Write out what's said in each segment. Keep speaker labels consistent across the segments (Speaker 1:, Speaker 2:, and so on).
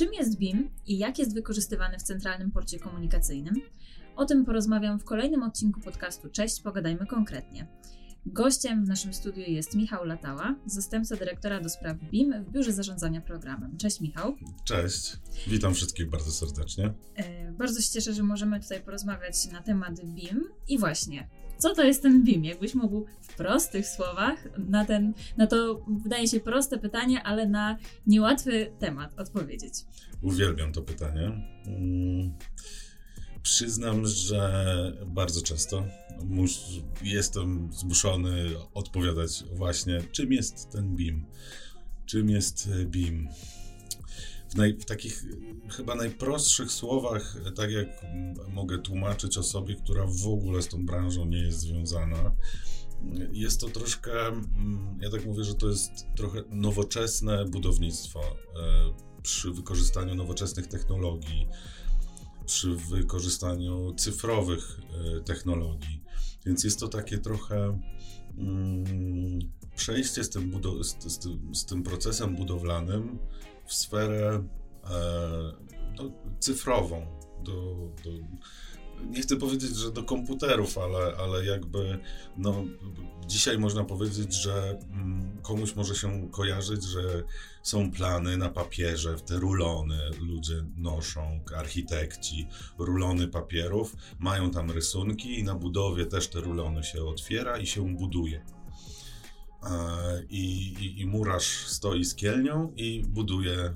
Speaker 1: Czym jest BIM i jak jest wykorzystywany w Centralnym Porcie Komunikacyjnym? O tym porozmawiam w kolejnym odcinku podcastu Cześć, pogadajmy konkretnie. Gościem w naszym studiu jest Michał Latała, zastępca dyrektora do spraw BIM w Biurze Zarządzania Programem. Cześć Michał.
Speaker 2: Cześć, witam wszystkich bardzo serdecznie.
Speaker 1: E, bardzo się cieszę, że możemy tutaj porozmawiać na temat BIM. I właśnie, co to jest ten BIM? Jakbyś mógł w prostych słowach na, ten, na to, wydaje się, proste pytanie, ale na niełatwy temat odpowiedzieć.
Speaker 2: Uwielbiam to pytanie. Mm, przyznam, że bardzo często jestem zmuszony odpowiadać właśnie, czym jest ten BIM. Czym jest BIM? W, naj, w, takich chyba najprostszych słowach, tak jak mogę tłumaczyć osobie, która w ogóle z tą branżą nie jest związana, jest to troszkę, ja tak mówię, że to jest trochę nowoczesne budownictwo e, przy wykorzystaniu nowoczesnych technologii, przy wykorzystaniu cyfrowych e, technologii. Więc jest to takie trochę mm, przejście z tym, z, z, z tym procesem budowlanym w sferę e, no, cyfrową, do, do, nie chcę powiedzieć, że do komputerów, ale, ale jakby no, dzisiaj można powiedzieć, że mm, komuś może się kojarzyć, że są plany na papierze, te rulony ludzie noszą, architekci, rulony papierów, mają tam rysunki i na budowie też te rulony się otwiera i się buduje. E, I, i, i, murarz stoi z kielnią i buduje, e,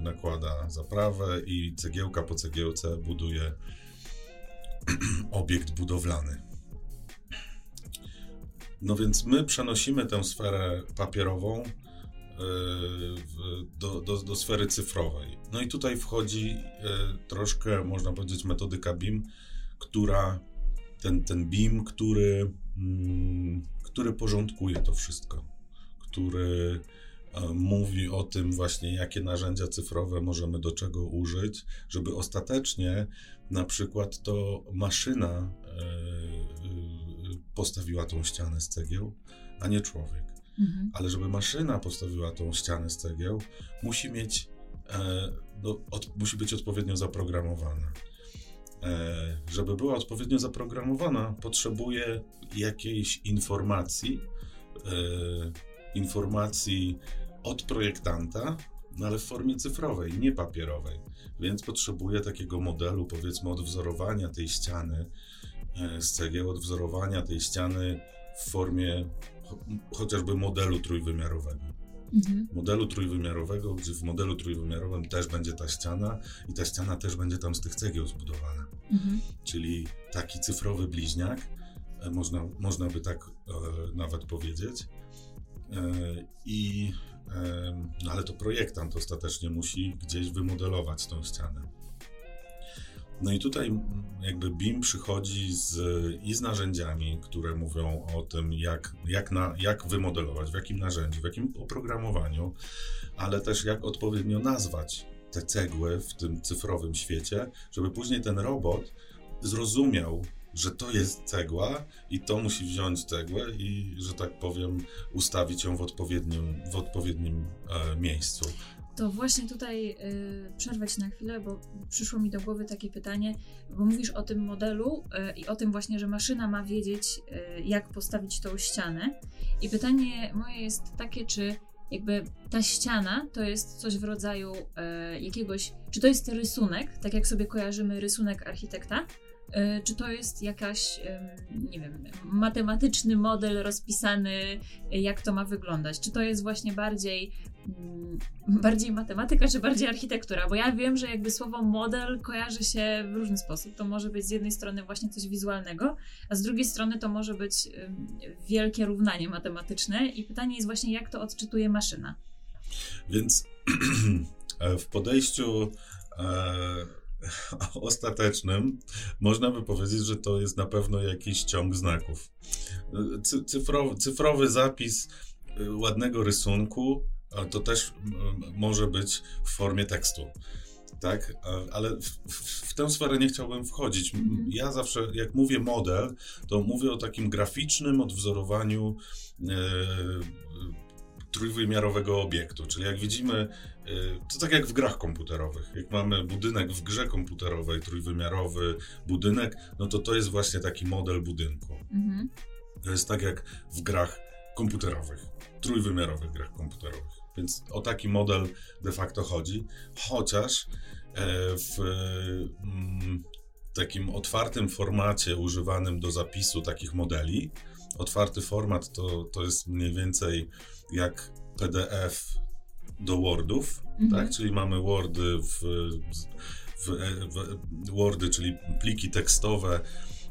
Speaker 2: nakłada zaprawę i cegiełka po cegiełce buduje obiekt budowlany. No więc my przenosimy tę sferę papierową e, do, do, do sfery cyfrowej. No i tutaj wchodzi troszkę, można powiedzieć, metodyka BIM, która, ten, ten BIM, który mm, który porządkuje to wszystko, który e, mówi o tym właśnie, jakie narzędzia cyfrowe możemy do czego użyć, żeby ostatecznie na przykład to maszyna e, postawiła tą ścianę z cegieł, a nie człowiek. Mhm. Ale żeby maszyna postawiła tą ścianę z cegieł, musi mieć, e, no, od, musi być odpowiednio zaprogramowana. E, żeby była odpowiednio zaprogramowana, potrzebuje jakiejś informacji, e, informacji od projektanta, no ale w formie cyfrowej, nie papierowej. Więc potrzebuje takiego modelu, powiedzmy, odwzorowania tej ściany e, z cegieł, odwzorowania tej ściany w formie chociażby modelu trójwymiarowego. Mhm. Modelu trójwymiarowego, gdzie w modelu trójwymiarowym też będzie ta ściana i ta ściana też będzie tam z tych cegieł zbudowana. Mhm. Czyli taki cyfrowy bliźniak, e, można, można by tak e, nawet powiedzieć. E, I, e, no ale to projektant ostatecznie musi gdzieś wymodelować tą ścianę. No i tutaj jakby BIM przychodzi z, i z narzędziami, które mówią o tym, jak, jak, na, jak wymodelować, w jakim narzędziu, w jakim oprogramowaniu, ale też jak odpowiednio nazwać te cegły w tym cyfrowym świecie, żeby później ten robot zrozumiał, że to jest cegła i to musi wziąć cegłę i, że tak powiem, ustawić ją w odpowiednim, w odpowiednim e, miejscu.
Speaker 1: To właśnie tutaj y, przerwać na chwilę, bo przyszło mi do głowy takie pytanie, bo mówisz o tym modelu y, i o tym właśnie, że maszyna ma wiedzieć, y, jak postawić tą ścianę. I pytanie moje jest takie, czy jakby ta ściana to jest coś w rodzaju y, jakiegoś, czy to jest rysunek, tak jak sobie kojarzymy rysunek architekta, czy to jest jakaś, nie wiem, matematyczny model rozpisany, jak to ma wyglądać? Czy to jest właśnie bardziej Mm, bardziej matematyka czy bardziej architektura? Bo ja wiem, że jakby słowo model kojarzy się w różny sposób. To może być z jednej strony właśnie coś wizualnego, a z drugiej strony to może być wielkie równanie matematyczne i pytanie jest właśnie, jak to odczytuje maszyna.
Speaker 2: Więc w podejściu e, ostatecznym można by powiedzieć, że to jest na pewno jakiś ciąg znaków. Cyfrowy, cyfrowy zapis y, ładnego rysunku to też może być w formie tekstu. Tak, ale w, w, tę sferę nie chciałbym wchodzić. Mhm. Ja zawsze, jak mówię model, to mówię o takim graficznym odwzorowaniu e, trójwymiarowego obiektu. Czyli jak widzimy, to tak jak w grach komputerowych. Jak mamy budynek w grze komputerowej, trójwymiarowy budynek, no to to jest właśnie taki model budynku. Mhm. To jest tak jak w grach komputerowych, trójwymiarowych grach komputerowych. Więc o taki model de facto chodzi, chociaż e, w mm, takim otwartym formacie używanym do zapisu takich modeli, otwarty format to, to jest mniej więcej jak PDF do Wordów, mhm. tak? Czyli mamy Wordy w, w, w, Wordy, czyli pliki tekstowe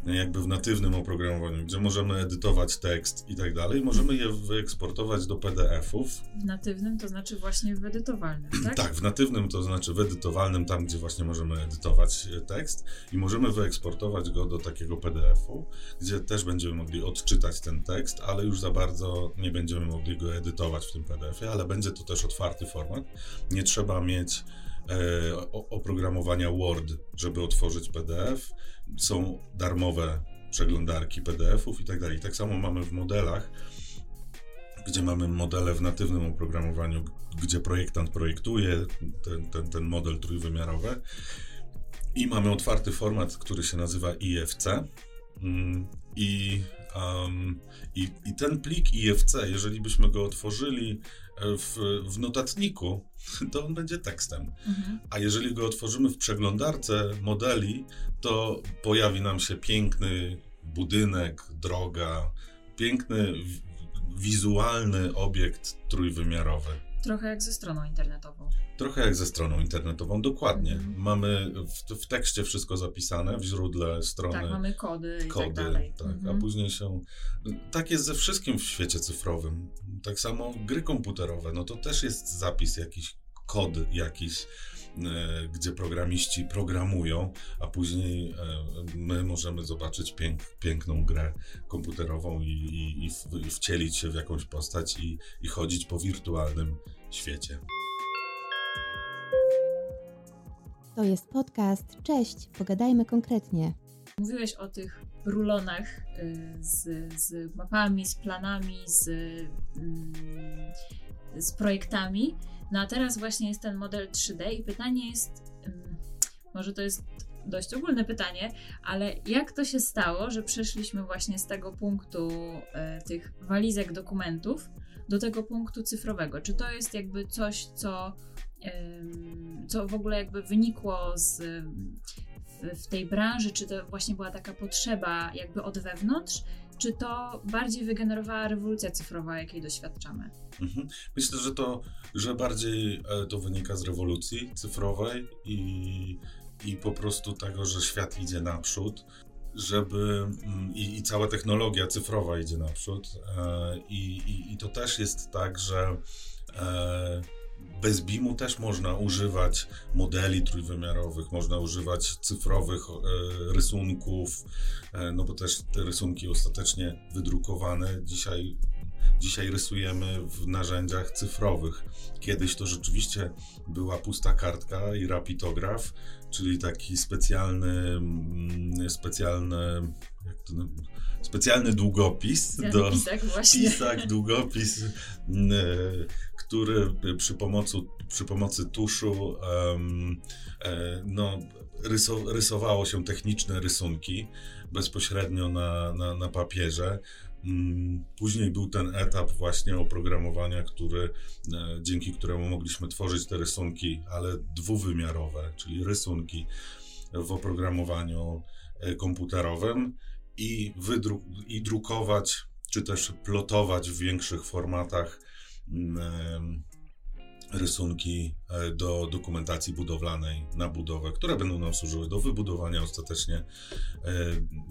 Speaker 2: jakby w natywnym oprogramowaniu, gdzie możemy edytować tekst i tak dalej, możemy je wyeksportować do PDF-ów.
Speaker 1: W natywnym to znaczy właśnie w edytowalnym, tak?
Speaker 2: tak, w natywnym to znaczy w edytowalnym, tam gdzie właśnie możemy edytować e, tekst i możemy wyeksportować go do takiego PDF-u, gdzie też będziemy mogli odczytać ten tekst, ale już za bardzo nie będziemy mogli go edytować w tym PDF-ie, ale będzie to też otwarty format. Nie trzeba mieć oprogramowania Word, żeby otworzyć PDF są darmowe przeglądarki PDF-ów i tak dalej. Tak samo mamy w modelach, gdzie mamy modele w natywnym oprogramowaniu, gdzie projektant projektuje ten, ten, ten model trójwymiarowy. I mamy otwarty format, który się nazywa IFC. I, um, i, I ten plik IFC, jeżeli byśmy go otworzyli w, w notatniku, to on będzie tekstem. Mhm. A jeżeli go otworzymy w przeglądarce modeli, to pojawi nam się piękny budynek, droga, piękny wizualny obiekt trójwymiarowy.
Speaker 1: Trochę jak ze stroną internetową.
Speaker 2: Trochę jak ze stroną internetową, dokładnie. Mhm. Mamy w, w, tekście wszystko zapisane, w źródle strony.
Speaker 1: Tak, mamy kody, kody i tak dalej.
Speaker 2: Tak, mhm. A później się. Tak jest ze wszystkim w świecie cyfrowym. Tak samo gry komputerowe, no to też jest zapis jakiś kod jakiś, gdzie programiści programują, a później e, my możemy zobaczyć pięk, piękną grę komputerową i, i, i, w, i wcielić się w jakąś postać i, i chodzić po wirtualnym świecie.
Speaker 3: To jest podcast. Cześć, pogadajmy konkretnie.
Speaker 1: Mówiłeś o tych rulonach y, z, z mapami, z planami, z, mm, z projektami. No a teraz właśnie jest ten model 3D i pytanie jest, może to jest dość ogólne pytanie, ale jak to się stało, że przeszliśmy właśnie z tego punktu e, tych walizek dokumentów do tego punktu cyfrowego? Czy to jest jakby coś, co, co w ogóle jakby wynikło z, w, w tej branży, czy to właśnie była taka potrzeba jakby od wewnątrz, czy to bardziej wygenerowała rewolucja cyfrowa, jakiej doświadczamy?
Speaker 2: Mhm. Myślę, że to, że bardziej e, to wynika z rewolucji cyfrowej i, i po prostu tego, że świat idzie naprzód, żeby mm, i, i cała technologia cyfrowa idzie naprzód. E, I, i, I to też jest tak, że e, bez BIM-u też można używać modeli trójwymiarowych, można używać cyfrowych e, rysunków, e, no bo też te rysunki ostatecznie wydrukowane dzisiaj, dzisiaj rysujemy w narzędziach cyfrowych. Kiedyś to rzeczywiście była pusta kartka i rapitograf, czyli taki specjalny, mm, specjalny, to specjalny długopis
Speaker 1: do pisak, właśnie.
Speaker 2: pisak, długopis, który przy, pomocy, przy pomocy tuszu um, no, ryso, rysowało się techniczne rysunki bezpośrednio na, na, na papierze. Mm, później był ten etap właśnie oprogramowania, który, e, dzięki któremu mogliśmy tworzyć te rysunki, ale dwuwymiarowe, czyli rysunki w oprogramowaniu e, komputerowym i, wydruk- i drukować, czy też plotować w większych formatach rysunki e, do dokumentacji budowlanej na budowę, które będą nam służyły do wybudowania ostatecznie e,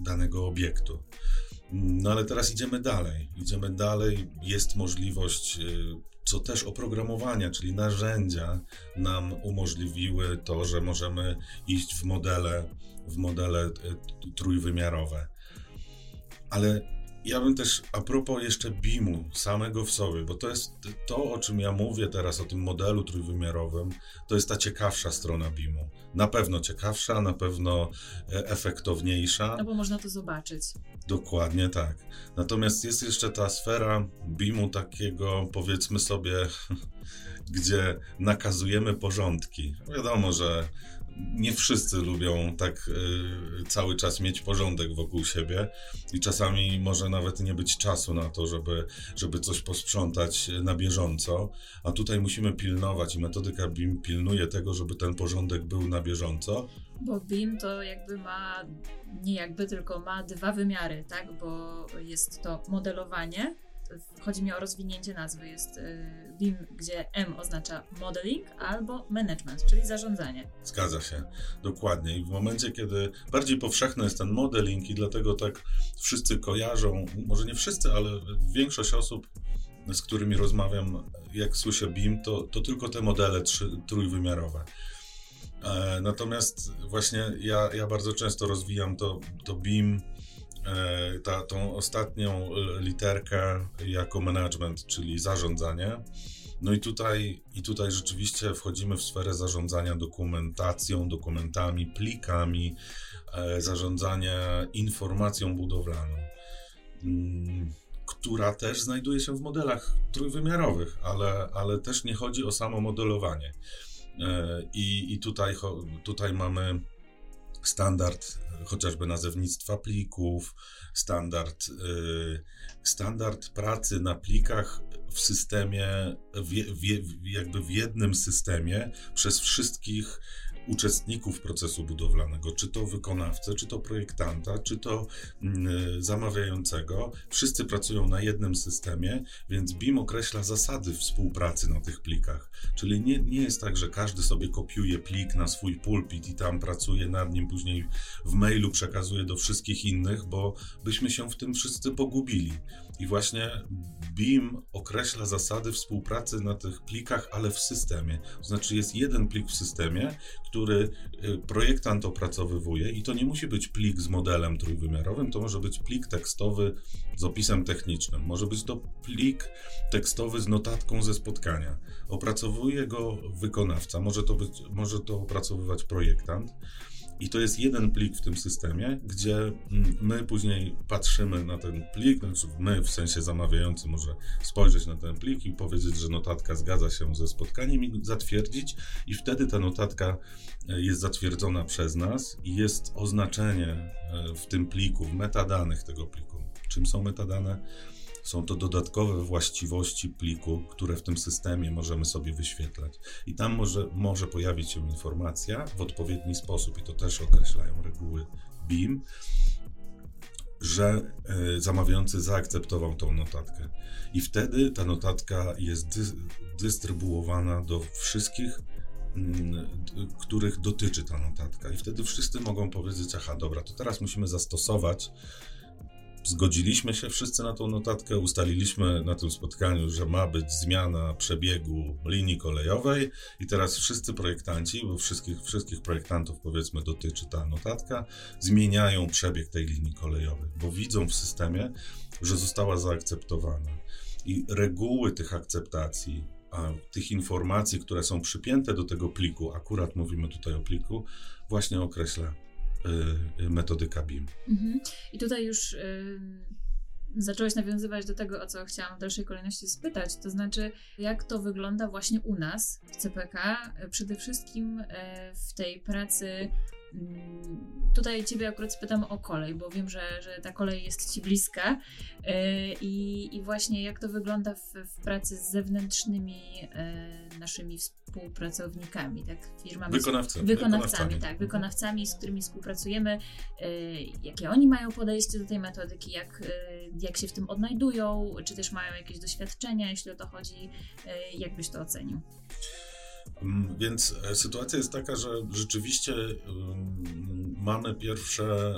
Speaker 2: danego obiektu. No ale teraz idziemy dalej. Idziemy dalej. Jest możliwość, e, co też oprogramowania, czyli narzędzia nam umożliwiły to, że możemy iść w modele, w modele trójwymiarowe. Ale ja bym też, a propos jeszcze BIM-u samego w sobie, bo to jest to, o czym ja mówię teraz, o tym modelu trójwymiarowym, to jest ta ciekawsza strona BIM-u. Na pewno ciekawsza, na pewno e, efektowniejsza.
Speaker 1: No bo można to zobaczyć.
Speaker 2: Dokładnie tak. Natomiast jest jeszcze ta sfera BIM-u takiego, powiedzmy sobie, gdzie nakazujemy porządki. Wiadomo, że nie wszyscy lubią tak y, cały czas mieć porządek wokół siebie i czasami może nawet nie być czasu na to, żeby, żeby coś posprzątać na bieżąco, a tutaj musimy pilnować i metodyka BIM pilnuje tego, żeby ten porządek był na bieżąco.
Speaker 1: Bo BIM to jakby ma, nie jakby, tylko ma dwa wymiary, tak? Bo jest to modelowanie, chodzi mi o rozwinięcie nazwy, jest y, BIM, gdzie M oznacza modeling albo management, czyli zarządzanie.
Speaker 2: Zgadza się, dokładnie. I w momencie, kiedy bardziej powszechny jest ten modeling i dlatego tak wszyscy kojarzą, może nie wszyscy, ale większość osób, z którymi rozmawiam, jak słyszę BIM, to, to tylko te modele trzy, trójwymiarowe. E, natomiast właśnie ja, ja bardzo często rozwijam to, to BIM ta, tą ostatnią e, literkę jako management, czyli zarządzanie. No i tutaj, i tutaj rzeczywiście wchodzimy w sferę zarządzania dokumentacją, dokumentami, plikami, e, zarządzania informacją budowlaną, mm, która też znajduje się w modelach trójwymiarowych, ale, ale też nie chodzi o samo modelowanie. I, i tutaj, tutaj mamy standard chociażby nazewnictwa plików, standard, y, standard pracy na plikach w systemie, w, w, jakby w jednym systemie przez wszystkich uczestników procesu budowlanego, czy to wykonawcę, czy to projektanta, czy to mm, zamawiającego. Wszyscy pracują na jednym systemie, więc BIM określa zasady współpracy na tych plikach. Czyli nie, nie jest tak, że każdy sobie kopiuje plik na swój pulpit i tam pracuje nad nim, później w mailu przekazuje do wszystkich innych, bo byśmy się w tym wszyscy pogubili. I właśnie BIM określa zasady współpracy na tych plikach, ale w systemie. To znaczy jest jeden plik w systemie, który y, projektant opracowywuje i to nie musi być plik z modelem trójwymiarowym, to może być plik tekstowy z opisem technicznym, może być to plik tekstowy z notatką ze spotkania. Opracowuje go wykonawca, może to, być, może to opracowywać projektant. I to jest jeden plik w tym systemie, gdzie mm, my później patrzymy na ten plik, znaczy my w sensie zamawiający może spojrzeć na ten plik i powiedzieć, że notatka zgadza się ze spotkaniem i zatwierdzić, i wtedy ta notatka e, jest zatwierdzona przez nas i jest oznaczenie e, w tym pliku, w metadanych tego pliku. Czym są metadane? Są to dodatkowe właściwości pliku, które w tym systemie możemy sobie wyświetlać. I tam może, może pojawić się informacja w odpowiedni sposób, i to też określają reguły BIM, że y, zamawiający zaakceptował tą notatkę. I wtedy ta notatka jest dy, dystrybuowana do wszystkich, y, których dotyczy ta notatka. I wtedy wszyscy mogą powiedzieć: Aha, dobra, to teraz musimy zastosować Zgodziliśmy się wszyscy na tą notatkę, ustaliliśmy na tym spotkaniu, że ma być zmiana przebiegu linii kolejowej i teraz wszyscy projektanci, bo wszystkich, wszystkich projektantów powiedzmy dotyczy ta notatka, zmieniają przebieg tej linii kolejowej, bo widzą w systemie, że została zaakceptowana. I reguły tych akceptacji, a tych informacji, które są przypięte do tego pliku, akurat mówimy tutaj o pliku, właśnie określa metodyka BIM. Mhm.
Speaker 1: I tutaj już y, zacząłeś nawiązywać do tego, o co chciałam w dalszej kolejności spytać, to znaczy, jak to wygląda właśnie u nas w CPK, przede wszystkim w tej pracy tutaj Ciebie akurat spytam o kolej, bo wiem, że, że ta kolej jest Ci bliska yy, i, i właśnie jak to wygląda w, w pracy z zewnętrznymi yy, naszymi współpracownikami, tak?
Speaker 2: Firmami, Wykonawcy,
Speaker 1: wykonawcami, wykonawcami, tak, mhm. wykonawcami, z którymi współpracujemy, yy, jakie oni mają podejście do tej metodyki, jak, jak się w tym odnajdują, czy też mają jakieś doświadczenia, jeśli o to chodzi, jak byś to ocenił?
Speaker 2: Mm, więc e, sytuacja jest taka, że rzeczywiście um, mamy pierwsze,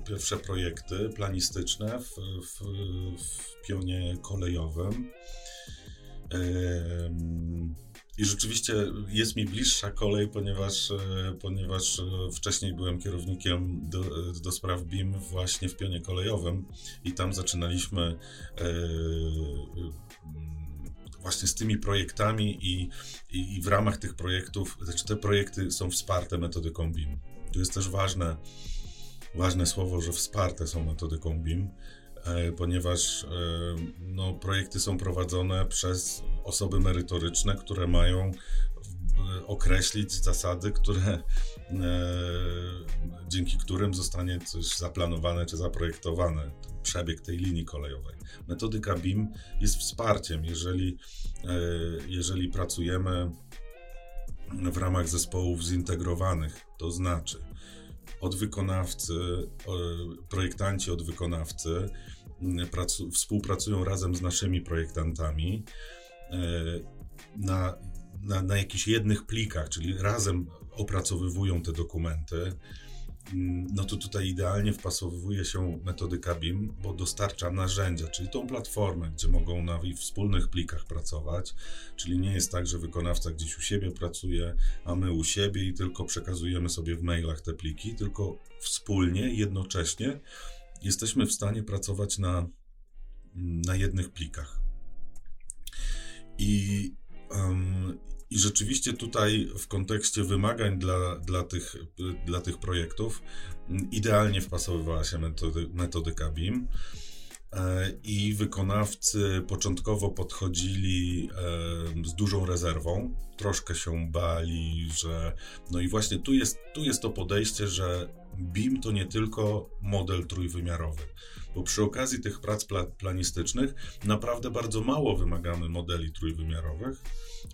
Speaker 2: e, pierwsze projekty planistyczne w, w, w pionie kolejowym. I rzeczywiście jest mi bliższa kolej, ponieważ, e, ponieważ wcześniej byłem kierownikiem do, do spraw BIM właśnie w pionie kolejowym i tam zaczynaliśmy właśnie z tymi projektami i, i, i, w ramach tych projektów, znaczy te projekty są wsparte metodyką BIM. Tu jest też ważne, ważne słowo, że wsparte są metodyką BIM, E, ponieważ e, no, projekty są prowadzone przez osoby merytoryczne, które mają określić zasady, które, e, dzięki którym zostanie coś zaplanowane czy zaprojektowane, przebieg tej linii kolejowej. Metodyka BIM jest wsparciem, jeżeli, jeżeli pracujemy w ramach zespołów zintegrowanych, to znaczy od wykonawcy, projektanci od wykonawcy pracu, współpracują razem z naszymi projektantami e, na, na, na jakichś jednych plikach, czyli razem opracowywują te dokumenty, mm, no to tutaj idealnie wpasowuje się metodyka BIM, bo dostarcza narzędzia, czyli tą platformę, gdzie mogą na wspólnych plikach pracować, czyli nie jest tak, że wykonawca gdzieś u siebie pracuje, a my u siebie i tylko przekazujemy sobie w mailach te pliki, tylko wspólnie, jednocześnie jesteśmy w stanie pracować na, na jednych plikach. I, um, I rzeczywiście tutaj w kontekście wymagań dla, dla, tych, dla tych projektów idealnie wpasowywała się metody, metodyka BIM. E, I wykonawcy początkowo podchodzili z dużą rezerwą, troszkę się bali, że. No i właśnie tu jest, tu jest to podejście, że BIM to nie tylko model trójwymiarowy, bo przy okazji tych prac pla planistycznych naprawdę bardzo mało wymagamy modeli trójwymiarowych,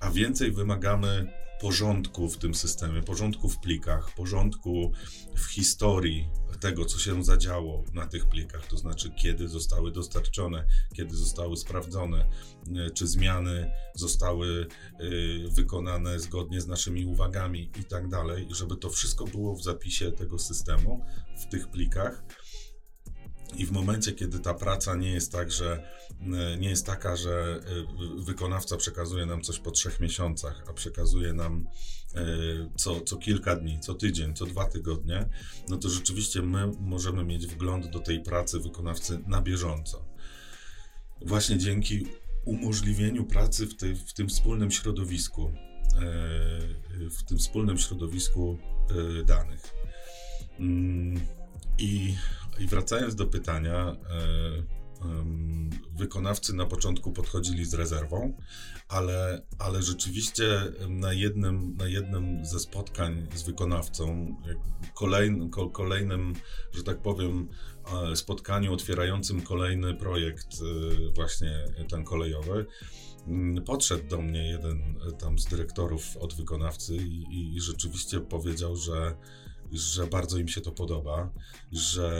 Speaker 2: a więcej wymagamy porządku w tym systemie, porządku w plikach, porządku w historii tego, co się zadziało na tych plikach, to znaczy kiedy zostały dostarczone, kiedy zostały sprawdzone, e, czy zmiany zostały e, wykonane zgodnie z naszymi uwagami i tak dalej, żeby to wszystko było w zapisie tego systemu, w tych plikach i w momencie, kiedy ta praca nie jest tak, że e, nie jest taka, że e, wykonawca przekazuje nam coś po trzech miesiącach, a przekazuje nam e, co, co kilka dni, co tydzień, co dwa tygodnie, no to rzeczywiście my możemy mieć wgląd do tej pracy wykonawcy na bieżąco. Właśnie dzięki umożliwieniu pracy w, tej, w tym wspólnym środowisku, w tym wspólnym środowisku danych. Mm, I i wracając do pytania, e, wykonawcy na początku podchodzili z rezerwą, ale, ale rzeczywiście na jednym, na jednym ze spotkań z wykonawcą, kolejnym, kolejnym, że tak powiem, e, spotkaniu otwierającym kolejny projekt, e, właśnie ten kolejowy, podszedł do mnie jeden tam z dyrektorów od wykonawcy i, i rzeczywiście powiedział, że że bardzo im się to podoba, że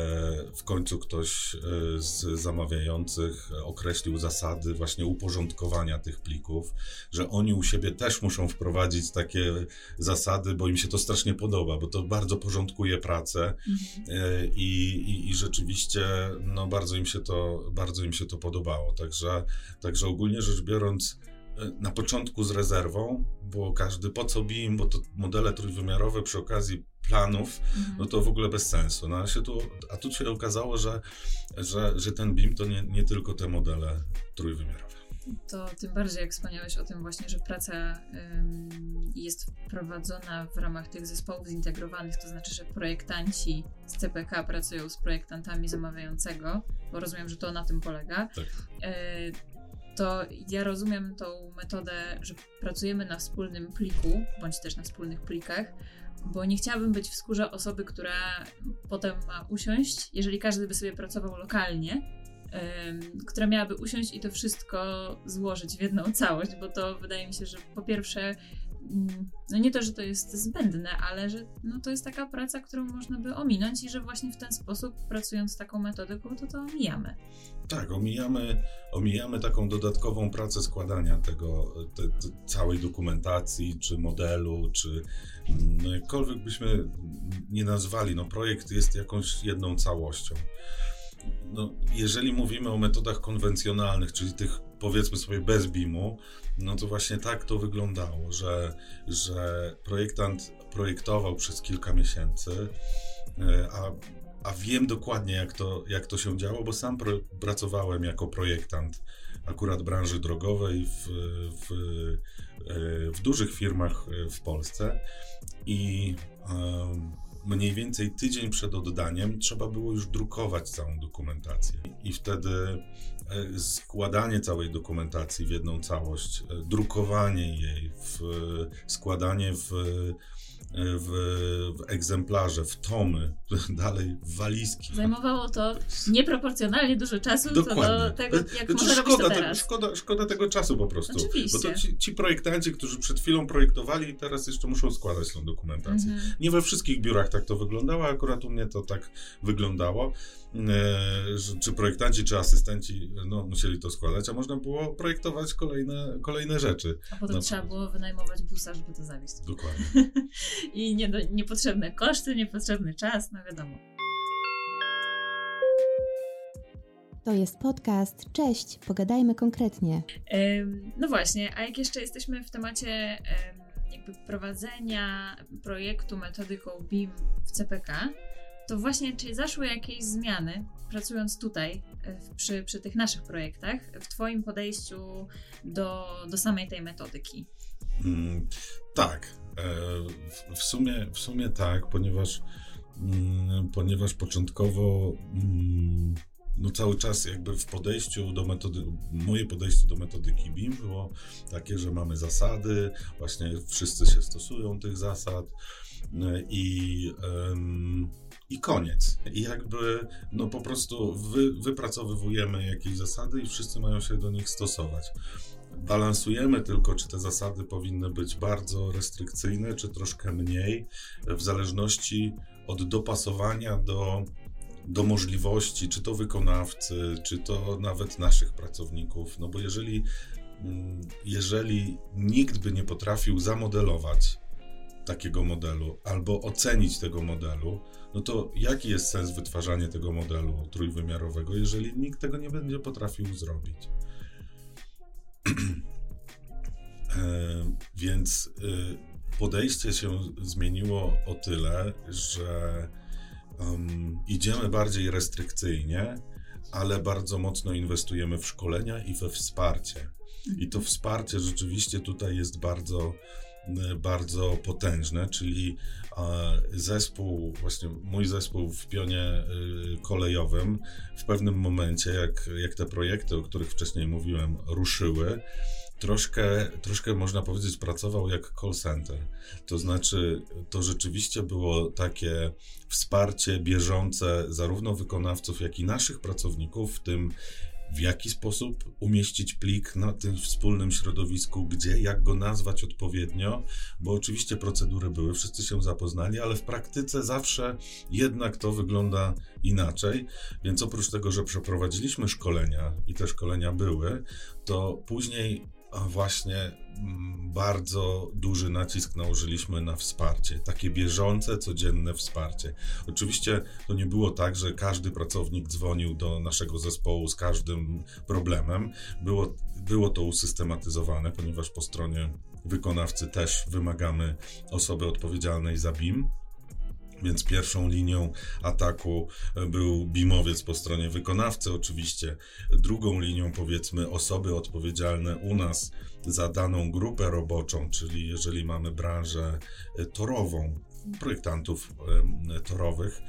Speaker 2: w końcu ktoś e, z zamawiających określił zasady właśnie uporządkowania tych plików, że oni u siebie też muszą wprowadzić takie zasady, bo im się to strasznie podoba, bo to bardzo porządkuje pracę e, i, i, i rzeczywiście no, bardzo, im się to, bardzo im się to podobało. Także, także ogólnie rzecz biorąc, na początku z rezerwą, bo każdy po co BIM, bo to modele trójwymiarowe przy okazji planów, mhm. no to w ogóle bez sensu. No, a, się tu, a tu się okazało, że, że, że ten BIM to nie, nie tylko te modele trójwymiarowe.
Speaker 1: To tym bardziej jak wspomniałeś o tym właśnie, że praca ym, jest prowadzona w ramach tych zespołów zintegrowanych, to znaczy, że projektanci z CPK pracują z projektantami zamawiającego, bo rozumiem, że to na tym polega. Tak. Y, to ja rozumiem tą metodę, że pracujemy na wspólnym pliku, bądź też na wspólnych plikach, bo nie chciałabym być w skórze osoby, która potem ma usiąść, jeżeli każdy by sobie pracował lokalnie, która miałaby usiąść i to wszystko złożyć w jedną całość, bo to wydaje mi się, że po pierwsze no nie to, że to jest zbędne, ale że no to jest taka praca, którą można by ominąć i że właśnie w ten sposób, pracując taką metodyką, to to omijamy.
Speaker 2: Tak, omijamy, omijamy taką dodatkową pracę składania tego, te, te całej dokumentacji, czy modelu, czy no jakkolwiek byśmy nie nazwali, no projekt jest jakąś jedną całością. No, jeżeli mówimy o metodach konwencjonalnych, czyli tych powiedzmy sobie bez BIM-u, no to właśnie tak to wyglądało, że, że projektant projektował przez kilka miesięcy, e, a, a wiem dokładnie, jak to, jak to się działo, bo sam pro, pracowałem jako projektant akurat branży drogowej w, w, e, w dużych firmach w Polsce i mniej więcej tydzień przed oddaniem trzeba było już drukować całą dokumentację. I wtedy e, składanie całej dokumentacji w jedną całość, e, drukowanie jej, w, składanie w w, w egzemplarze, w tomy, dalej w walizki.
Speaker 1: Zajmowało to nieproporcjonalnie dużo czasu Dokładnie. do tego, jak znaczy, może szkoda, to teraz.
Speaker 2: Te, szkoda, szkoda tego czasu po prostu.
Speaker 1: Oczywiście.
Speaker 2: Bo to ci, ci, projektanci, którzy przed chwilą projektowali, teraz jeszcze muszą składać tą dokumentację. Mhm. Nie we wszystkich biurach tak to wyglądało, akurat u mnie to tak wyglądało. E, czy projektanci, czy asystenci no, musieli to składać, a można było projektować kolejne, kolejne rzeczy.
Speaker 1: A potem no, trzeba było wynajmować busa, żeby to zawieźć.
Speaker 2: Dokładnie.
Speaker 1: I nie, niepotrzebne koszty, niepotrzebny czas, no wiadomo.
Speaker 3: To jest podcast. Cześć, pogadajmy konkretnie.
Speaker 1: No właśnie, a jak jeszcze jesteśmy w temacie jakby prowadzenia projektu metodyką BIM w CPK, to właśnie czy zaszły jakieś zmiany, pracując tutaj e, przy, przy tych naszych projektach, w Twoim podejściu do, do samej tej metodyki?
Speaker 2: Tak. E, w, w, sumie, w sumie tak, ponieważ, mm, ponieważ początkowo mm, no cały czas jakby w podejściu do metody, moje podejście do metodyki BIM było takie, że mamy zasady, właśnie wszyscy się stosują tych zasad e, i i koniec. I jakby, no po prostu wy, wypracowywujemy jakieś zasady i wszyscy mają się do nich stosować. Balansujemy tylko, czy te zasady powinny być bardzo restrykcyjne, czy troszkę mniej, w zależności od dopasowania do, do możliwości, czy to wykonawcy, czy to nawet naszych pracowników. No bo jeżeli, mm, jeżeli nikt by nie potrafił zamodelować takiego modelu albo ocenić tego modelu, no to jaki jest sens wytwarzania tego modelu trójwymiarowego, jeżeli nikt tego nie będzie potrafił zrobić? e, więc e, podejście się zmieniło o tyle, że um, idziemy bardziej restrykcyjnie, ale bardzo mocno inwestujemy w szkolenia i we wsparcie. I to wsparcie rzeczywiście tutaj jest bardzo bardzo potężne, czyli zespół, właśnie mój zespół w pionie e, kolejowym w pewnym momencie, jak, jak te projekty, o których wcześniej mówiłem, ruszyły, troszkę, troszkę można powiedzieć, pracował jak call center. To znaczy, to rzeczywiście było takie wsparcie bieżące zarówno wykonawców, jak i naszych pracowników, w tym w jaki sposób umieścić plik na tym wspólnym środowisku, gdzie, jak go nazwać odpowiednio, bo oczywiście procedury były, wszyscy się zapoznali, ale w praktyce zawsze jednak to wygląda inaczej. Więc oprócz tego, że przeprowadziliśmy szkolenia i te szkolenia były, to później właśnie mm, bardzo duży nacisk nałożyliśmy na wsparcie, takie bieżące, codzienne wsparcie. Oczywiście to nie było tak, że każdy pracownik dzwonił do naszego zespołu z każdym problemem. Było, było to usystematyzowane, ponieważ po stronie wykonawcy też wymagamy osoby odpowiedzialnej za BIM. Więc pierwszą linią ataku był bimowiec po stronie wykonawcy, oczywiście. Drugą linią, powiedzmy, osoby odpowiedzialne u nas za daną grupę roboczą, czyli jeżeli mamy branżę torową, projektantów torowych,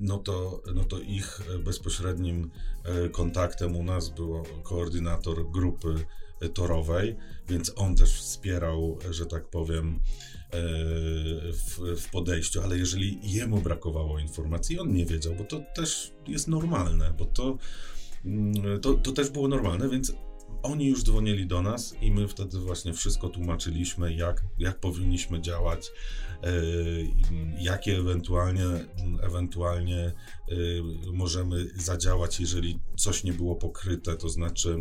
Speaker 2: no to, no to ich bezpośrednim e, kontaktem u nas był koordynator grupy torowej, więc on też wspierał, że tak powiem, E, w, w, podejściu, ale jeżeli jemu brakowało informacji, on nie wiedział, bo to też jest normalne, bo to, mm, to, to też było normalne, więc oni już dzwonili do nas i my wtedy właśnie wszystko tłumaczyliśmy, jak, jak powinniśmy działać, jakie ewentualnie, ewentualnie możemy zadziałać, jeżeli coś nie było pokryte, to znaczy,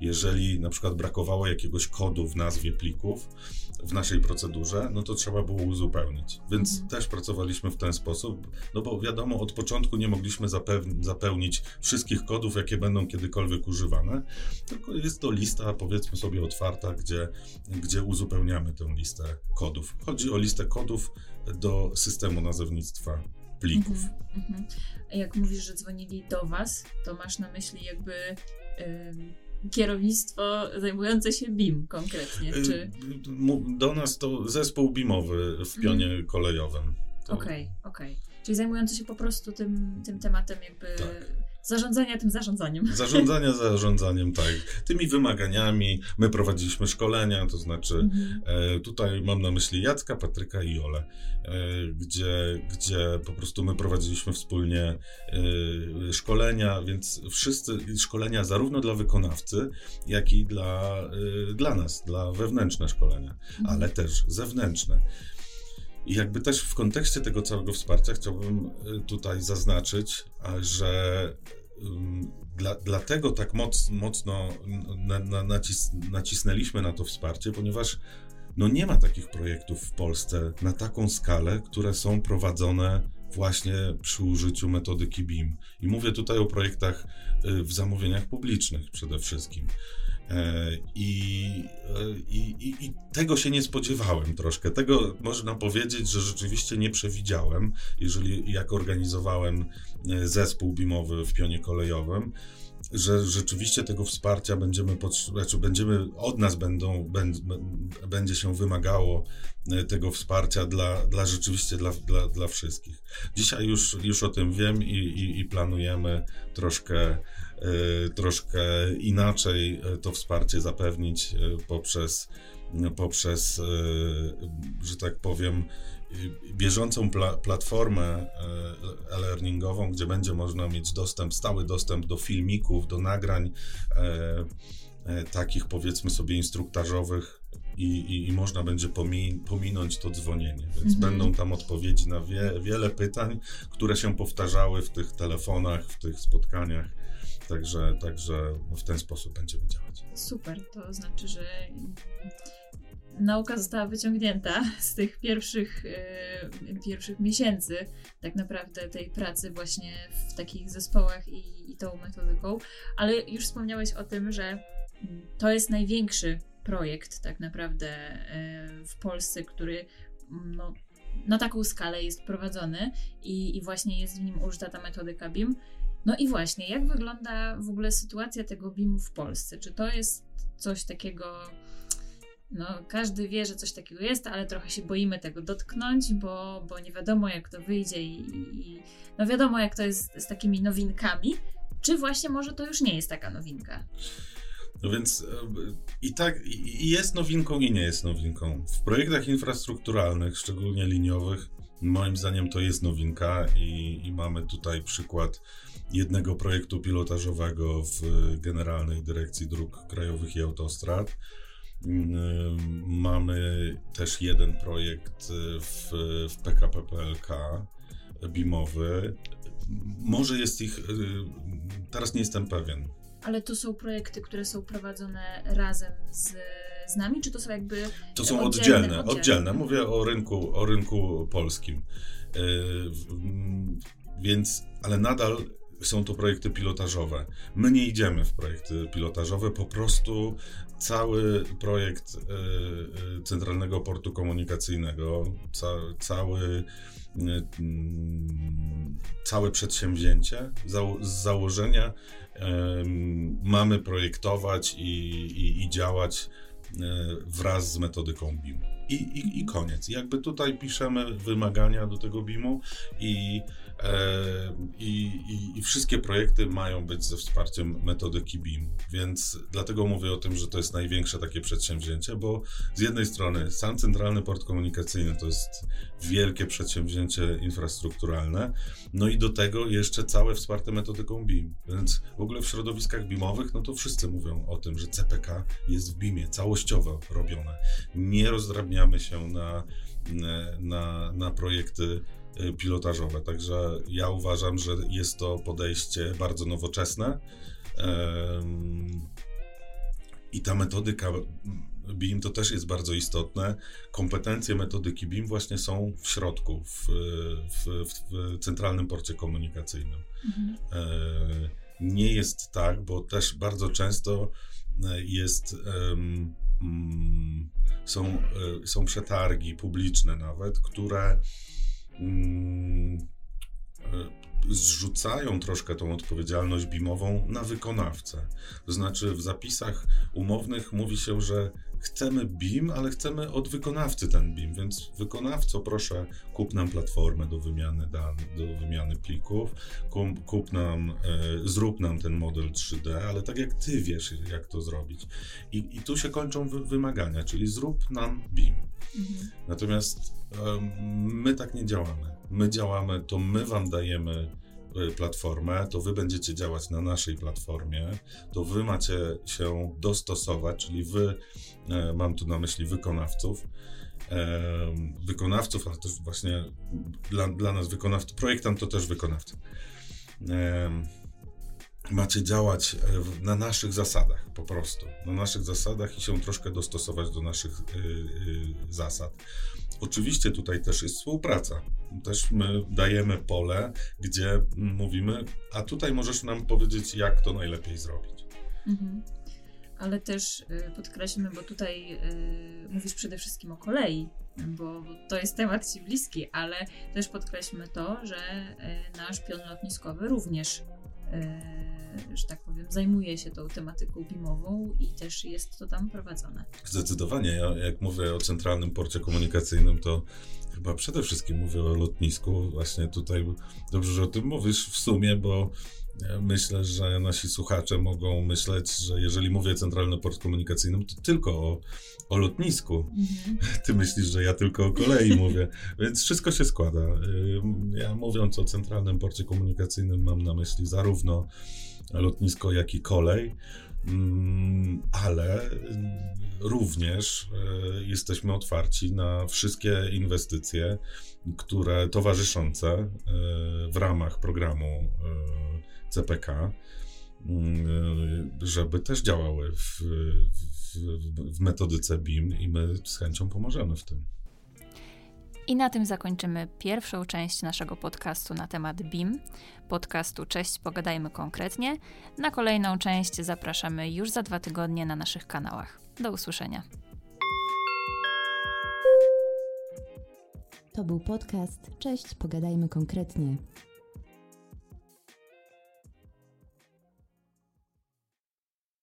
Speaker 2: jeżeli na przykład brakowało jakiegoś kodu w nazwie plików w naszej procedurze, no to trzeba było uzupełnić. Więc mhm. też pracowaliśmy w ten sposób, no bo wiadomo, od początku nie mogliśmy zapełnić wszystkich kodów, jakie będą kiedykolwiek używane, tylko jest to lista, powiedzmy sobie, otwarta, gdzie, gdzie uzupełniamy tę listę kodów. Chodzi o listę kodów do systemu nazewnictwa plików. Mhm, mhm.
Speaker 1: Jak mówisz, że dzwonili do Was, to masz na myśli jakby kierownictwo zajmujące się BIM konkretnie? Y, czy...
Speaker 2: Do nas to zespół BIMowy w mhm. pionie mhm. kolejowym.
Speaker 1: Okej, okej. Okay, okay. Czyli zajmujący się po prostu tym, tym tematem jakby tak. Zarządzania tym zarządzaniem.
Speaker 2: Zarządzania zarządzaniem, tak. Tymi wymaganiami. My prowadziliśmy szkolenia, to znaczy mhm. e, tutaj mam na myśli Jacka, Patryka i Jolę, e, gdzie, gdzie po prostu my prowadziliśmy wspólnie e, szkolenia, więc wszyscy szkolenia zarówno dla wykonawcy, jak i dla, dla nas, dla wewnętrzne szkolenia, mhm. ale też zewnętrzne. I jakby też w kontekście tego całego wsparcia chciałbym y, tutaj zaznaczyć, że dla, dlatego tak moc, mocno na, na, nacis, nacisnęliśmy na to wsparcie, ponieważ no nie ma takich projektów w Polsce na taką skalę, które są prowadzone właśnie przy użyciu metodyki BIM. I mówię tutaj o projektach y, w zamówieniach publicznych przede wszystkim. E, I, e, i, i, I, tego się nie spodziewałem troszkę. Tego można powiedzieć, że rzeczywiście nie przewidziałem, jeżeli jak organizowałem e, zespół BIMowy w pionie kolejowym, że rzeczywiście tego wsparcia będziemy, znaczy będziemy od nas będą, będzie się wymagało tego wsparcia dla, dla rzeczywiście dla, dla, dla wszystkich. Dzisiaj już, już o tym wiem i, i, i planujemy troszkę troszkę inaczej y, to wsparcie zapewnić y, poprzez, poprzez że tak powiem, bieżącą pla platformę e-learningową, gdzie będzie można mieć dostęp, stały dostęp do filmików, do nagrań e, e, takich powiedzmy sobie instruktażowych i, i, i można będzie pomin pominąć to dzwonienie. Więc mhm. będą tam odpowiedzi na wie wiele pytań, które się powtarzały w tych telefonach, w tych spotkaniach. Także, także w ten sposób będziemy działać.
Speaker 1: Super, to znaczy, że nauka została wyciągnięta z tych pierwszych, yy, pierwszych miesięcy tak naprawdę tej pracy właśnie w takich zespołach i, i tą metodyką, ale już wspomniałeś o tym, że to jest największy projekt tak naprawdę yy, w Polsce, który no, na taką skalę jest prowadzony i, i właśnie jest w nim użyta ta metodyka BIM. No i właśnie, jak wygląda w ogóle sytuacja tego BIM-u w Polsce? Czy to jest coś takiego, no każdy wie, że coś takiego jest, ale trochę się boimy tego dotknąć, bo, bo nie wiadomo jak to wyjdzie i, i no wiadomo jak to jest z takimi nowinkami. Czy właśnie może to już nie jest taka nowinka?
Speaker 2: No więc e, i tak i jest nowinką i nie jest nowinką. W projektach infrastrukturalnych, szczególnie liniowych, moim zdaniem to jest nowinka i, i mamy tutaj przykład jednego projektu pilotażowego w Generalnej Dyrekcji Dróg Krajowych i Autostrad. Mm, mamy też jeden projekt w, w PKP PLK BIMowy. Może jest ich, teraz nie jestem pewien.
Speaker 1: Ale to są projekty, które są prowadzone razem z, z nami, czy to są jakby.
Speaker 2: To są oddzielne, oddzielne. oddzielne. Mówię o rynku, o rynku polskim. Yy, więc, ale nadal są to projekty pilotażowe. My nie idziemy w projekty pilotażowe, po prostu cały projekt y, y, Centralnego Portu Komunikacyjnego, ca, cały, y, całe przedsięwzięcie z założenia mamy projektować i, i, i działać wraz z metodyką BIM. I, i, I koniec. Jakby tutaj piszemy wymagania do tego BIM-u i E, I, i, I, wszystkie projekty mają być ze wsparciem metodyki BIM, więc dlatego mówię o tym, że to jest największe takie przedsięwzięcie, bo z jednej strony sam Centralny Port Komunikacyjny to jest wielkie przedsięwzięcie infrastrukturalne, no i do tego jeszcze całe wsparte metodyką BIM, więc w ogóle w środowiskach BIMowych, no to wszyscy mówią o tym, że CPK jest w BIMie, całościowo robione, nie rozdrabniane uzupełniamy się na, na, na projekty pilotażowe. Także ja uważam, że jest to podejście bardzo nowoczesne. I ta metodyka BIM to też jest bardzo istotne. Kompetencje metodyki BIM właśnie są w środku, w, w, w centralnym porcie komunikacyjnym. Mhm. E, nie jest tak, bo też bardzo często e, jest. Um, są, e, są przetargi publiczne nawet, które zrzucają troszkę tą odpowiedzialność BIM-ową na wykonawcę. To znaczy w zapisach umownych mówi się, że chcemy BIM, ale chcemy od wykonawcy ten BIM, więc wykonawco proszę kup nam platformę do wymiany danych, do wymiany plików, kup, kup nam, e, zrób nam ten model 3D, ale tak jak ty wiesz, jak to zrobić. I, i tu się kończą wy, wymagania, czyli zrób nam BIM. Mhm. Natomiast e, my tak nie działamy. My działamy, to my wam dajemy Y, platformę, to wy będziecie działać na naszej platformie, to wy macie się dostosować, czyli wy, e, mam tu na myśli wykonawców, e, wykonawców, ale też właśnie dla, dla nas wykonawców, projektant to też wykonawca. E, macie działać na naszych zasadach, po prostu. Na naszych zasadach i się troszkę dostosować do naszych y, y, zasad. Oczywiście tutaj też jest współpraca. Też my dajemy pole, gdzie mówimy, a tutaj możesz nam powiedzieć, jak to najlepiej zrobić. Mhm.
Speaker 1: Ale też y, podkreślmy, bo tutaj y, mówisz przede wszystkim o kolei, bo to jest temat ci bliski, ale też podkreślmy to, że y, nasz pion lotniskowy również że tak powiem, zajmuje się tą tematyką BIM-ową i też jest to tam prowadzone.
Speaker 2: Zdecydowanie. Ja jak mówię o centralnym porcie komunikacyjnym, to chyba przede wszystkim mówię o lotnisku. Właśnie tutaj dobrze, że o tym mówisz w sumie, bo myślę, że nasi słuchacze mogą myśleć, że jeżeli mówię centralny port komunikacyjny, to tylko o, o lotnisku. Mhm. Ty myślisz, że ja tylko o kolei mówię, więc wszystko się składa. Ja mówiąc o centralnym porcie komunikacyjnym mam na myśli zarówno lotnisko, jak i kolej. Mm, ale również e, jesteśmy otwarci na wszystkie inwestycje, które towarzyszące e, w ramach programu CPK, mm, żeby też działały w, w, w metodyce BIM i my z chęcią pomożemy w tym.
Speaker 4: I na tym zakończymy pierwszą część naszego podcastu na temat BIM. Podcastu Cześć, pogadajmy konkretnie. Na kolejną część zapraszamy już za dwa tygodnie na naszych kanałach. Do usłyszenia.
Speaker 3: To był podcast Cześć, pogadajmy konkretnie.